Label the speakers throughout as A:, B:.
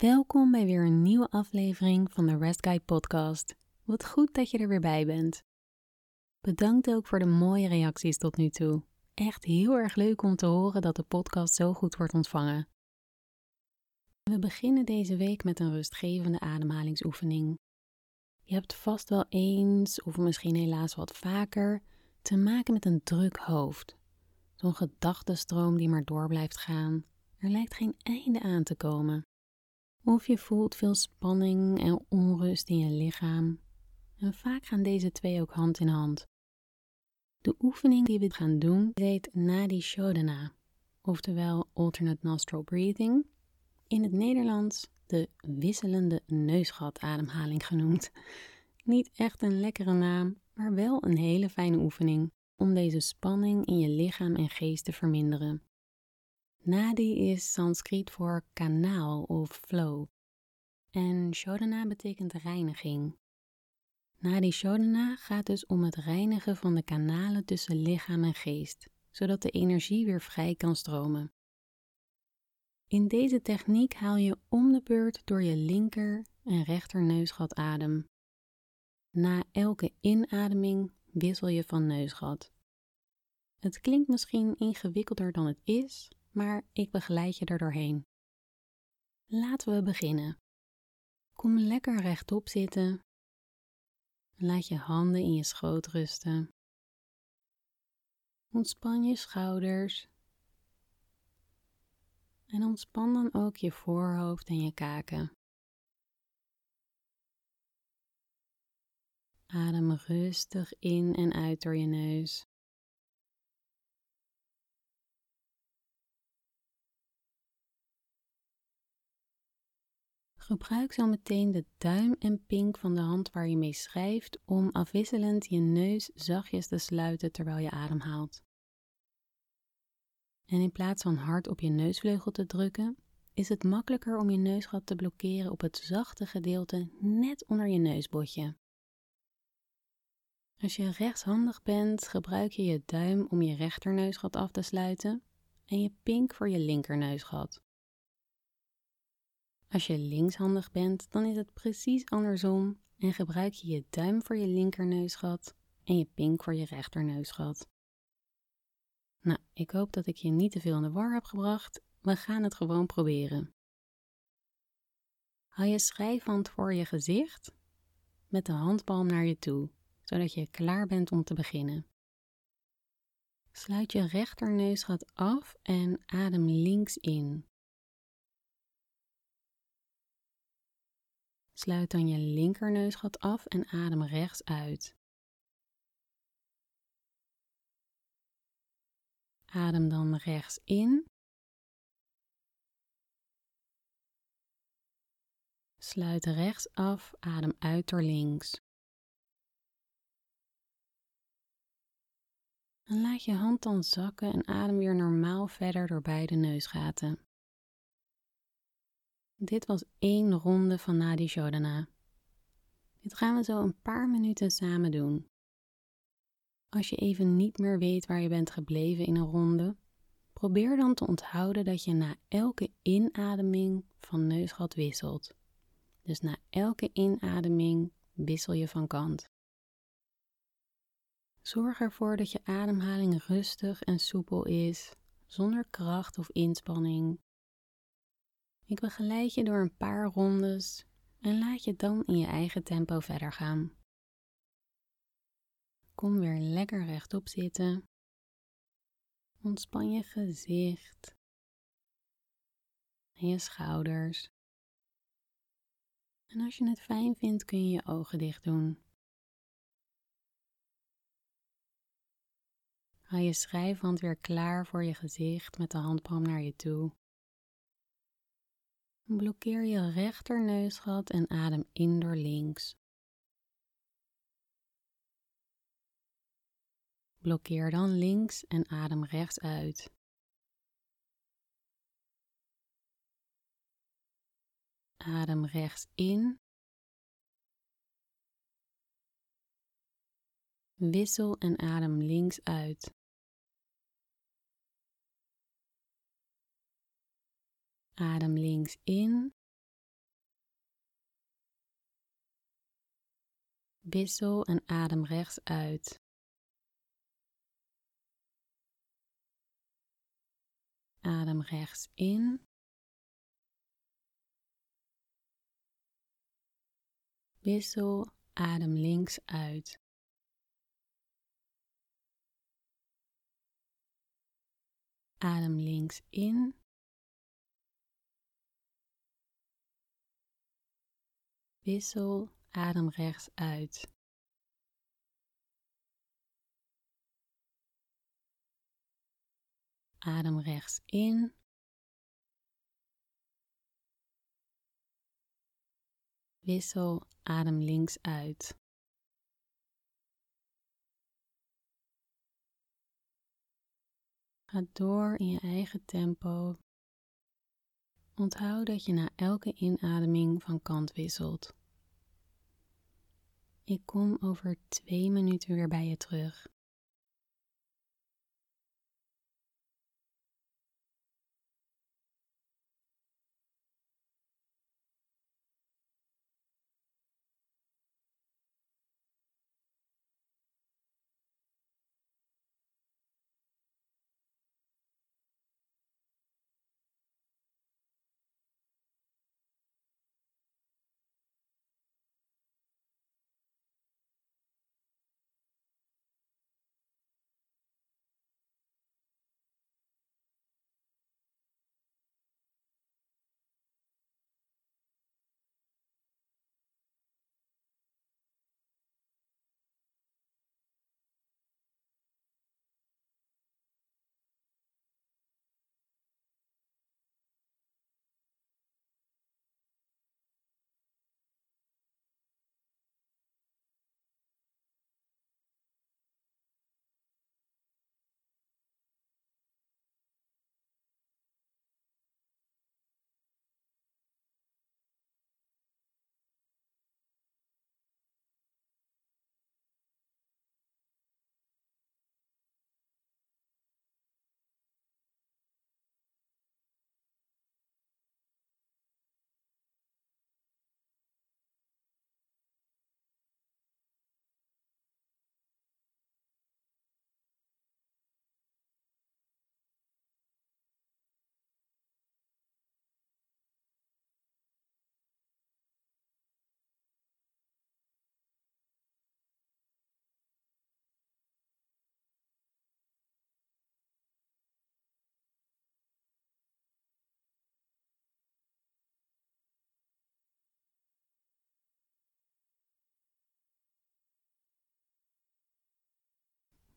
A: Welkom bij weer een nieuwe aflevering van de Rest Guide podcast. Wat goed dat je er weer bij bent. Bedankt ook voor de mooie reacties tot nu toe. Echt heel erg leuk om te horen dat de podcast zo goed wordt ontvangen. We beginnen deze week met een rustgevende ademhalingsoefening. Je hebt vast wel eens, of misschien helaas wat vaker, te maken met een druk hoofd. Zo'n gedachtenstroom die maar door blijft gaan. Er lijkt geen einde aan te komen. Of je voelt veel spanning en onrust in je lichaam. En vaak gaan deze twee ook hand in hand. De oefening die we gaan doen heet Nadi Shodhana, oftewel Alternate Nostril Breathing, in het Nederlands de wisselende neusgatademhaling genoemd. Niet echt een lekkere naam, maar wel een hele fijne oefening om deze spanning in je lichaam en geest te verminderen. Nadi is Sanskriet voor kanaal of flow. En Shodhana betekent reiniging. Nadi Shodhana gaat dus om het reinigen van de kanalen tussen lichaam en geest, zodat de energie weer vrij kan stromen. In deze techniek haal je om de beurt door je linker en rechter neusgat adem. Na elke inademing wissel je van neusgat. Het klinkt misschien ingewikkelder dan het is, maar ik begeleid je er doorheen. Laten we beginnen. Kom lekker rechtop zitten. Laat je handen in je schoot rusten. Ontspan je schouders. En ontspan dan ook je voorhoofd en je kaken. Adem rustig in en uit door je neus. Gebruik zo meteen de duim en pink van de hand waar je mee schrijft om afwisselend je neus zachtjes te sluiten terwijl je ademhaalt. En in plaats van hard op je neusvleugel te drukken, is het makkelijker om je neusgat te blokkeren op het zachte gedeelte net onder je neusbotje. Als je rechtshandig bent, gebruik je je duim om je rechterneusgat af te sluiten en je pink voor je linkerneusgat. Als je linkshandig bent, dan is het precies andersom en gebruik je je duim voor je linkerneusgat en je pink voor je rechterneusgat. Nou, ik hoop dat ik je niet te veel in de war heb gebracht. We gaan het gewoon proberen. Hou je schrijfhand voor je gezicht met de handpalm naar je toe, zodat je klaar bent om te beginnen. Sluit je rechterneusgat af en adem links in. Sluit dan je linkerneusgat af en adem rechts uit. Adem dan rechts in. Sluit rechts af, adem uit door links. En laat je hand dan zakken en adem weer normaal verder door beide neusgaten. Dit was één ronde van Nadi Shodhana. Dit gaan we zo een paar minuten samen doen. Als je even niet meer weet waar je bent gebleven in een ronde, probeer dan te onthouden dat je na elke inademing van neusgat wisselt. Dus na elke inademing wissel je van kant. Zorg ervoor dat je ademhaling rustig en soepel is, zonder kracht of inspanning ik begeleid je door een paar rondes en laat je dan in je eigen tempo verder gaan. Kom weer lekker rechtop zitten. Ontspan je gezicht en je schouders. En als je het fijn vindt, kun je je ogen dicht doen. Hou je schrijfhand weer klaar voor je gezicht met de handpalm naar je toe. Blokkeer je rechterneusgat en adem in door links. Blokkeer dan links en adem rechts uit. Adem rechts in. Wissel en adem links uit. Adem links in. Wissel en adem rechts uit. Adem rechts in. Wissel, adem links uit. Adem links in. Wissel, adem rechts uit. Adem rechts in. Wissel, adem links uit. Ga door in je eigen tempo. Onthoud dat je na elke inademing van kant wisselt. Ik kom over twee minuten weer bij je terug.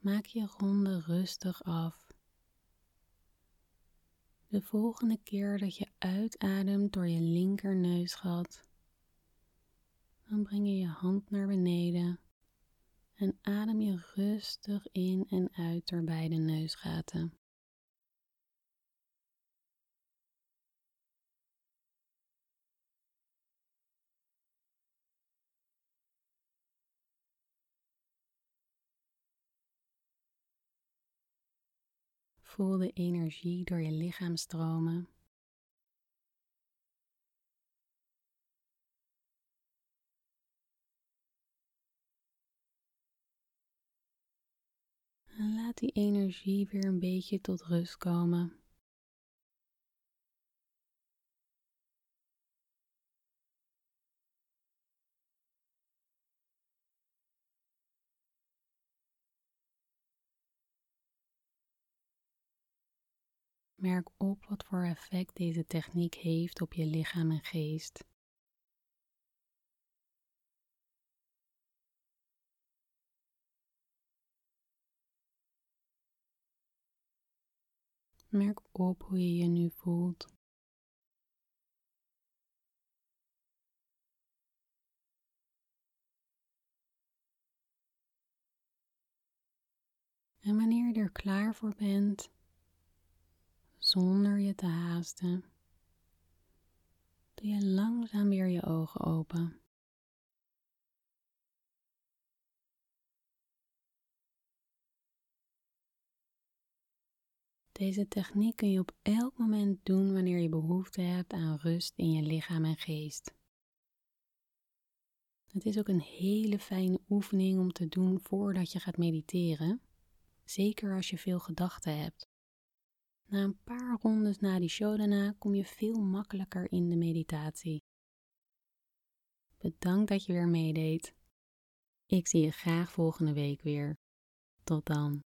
A: Maak je ronde rustig af. De volgende keer dat je uitademt door je linkerneusgat, dan breng je je hand naar beneden en adem je rustig in en uit door beide neusgaten. Voel de energie door je lichaam stromen. En laat die energie weer een beetje tot rust komen. Merk op wat voor effect deze techniek heeft op je lichaam en geest. Merk op hoe je je nu voelt. En wanneer je er klaar voor bent, zonder je te haasten, doe je langzaam weer je ogen open. Deze techniek kun je op elk moment doen wanneer je behoefte hebt aan rust in je lichaam en geest. Het is ook een hele fijne oefening om te doen voordat je gaat mediteren, zeker als je veel gedachten hebt. Na een paar rondes na die shodana kom je veel makkelijker in de meditatie. Bedankt dat je weer meedeed. Ik zie je graag volgende week weer. Tot dan.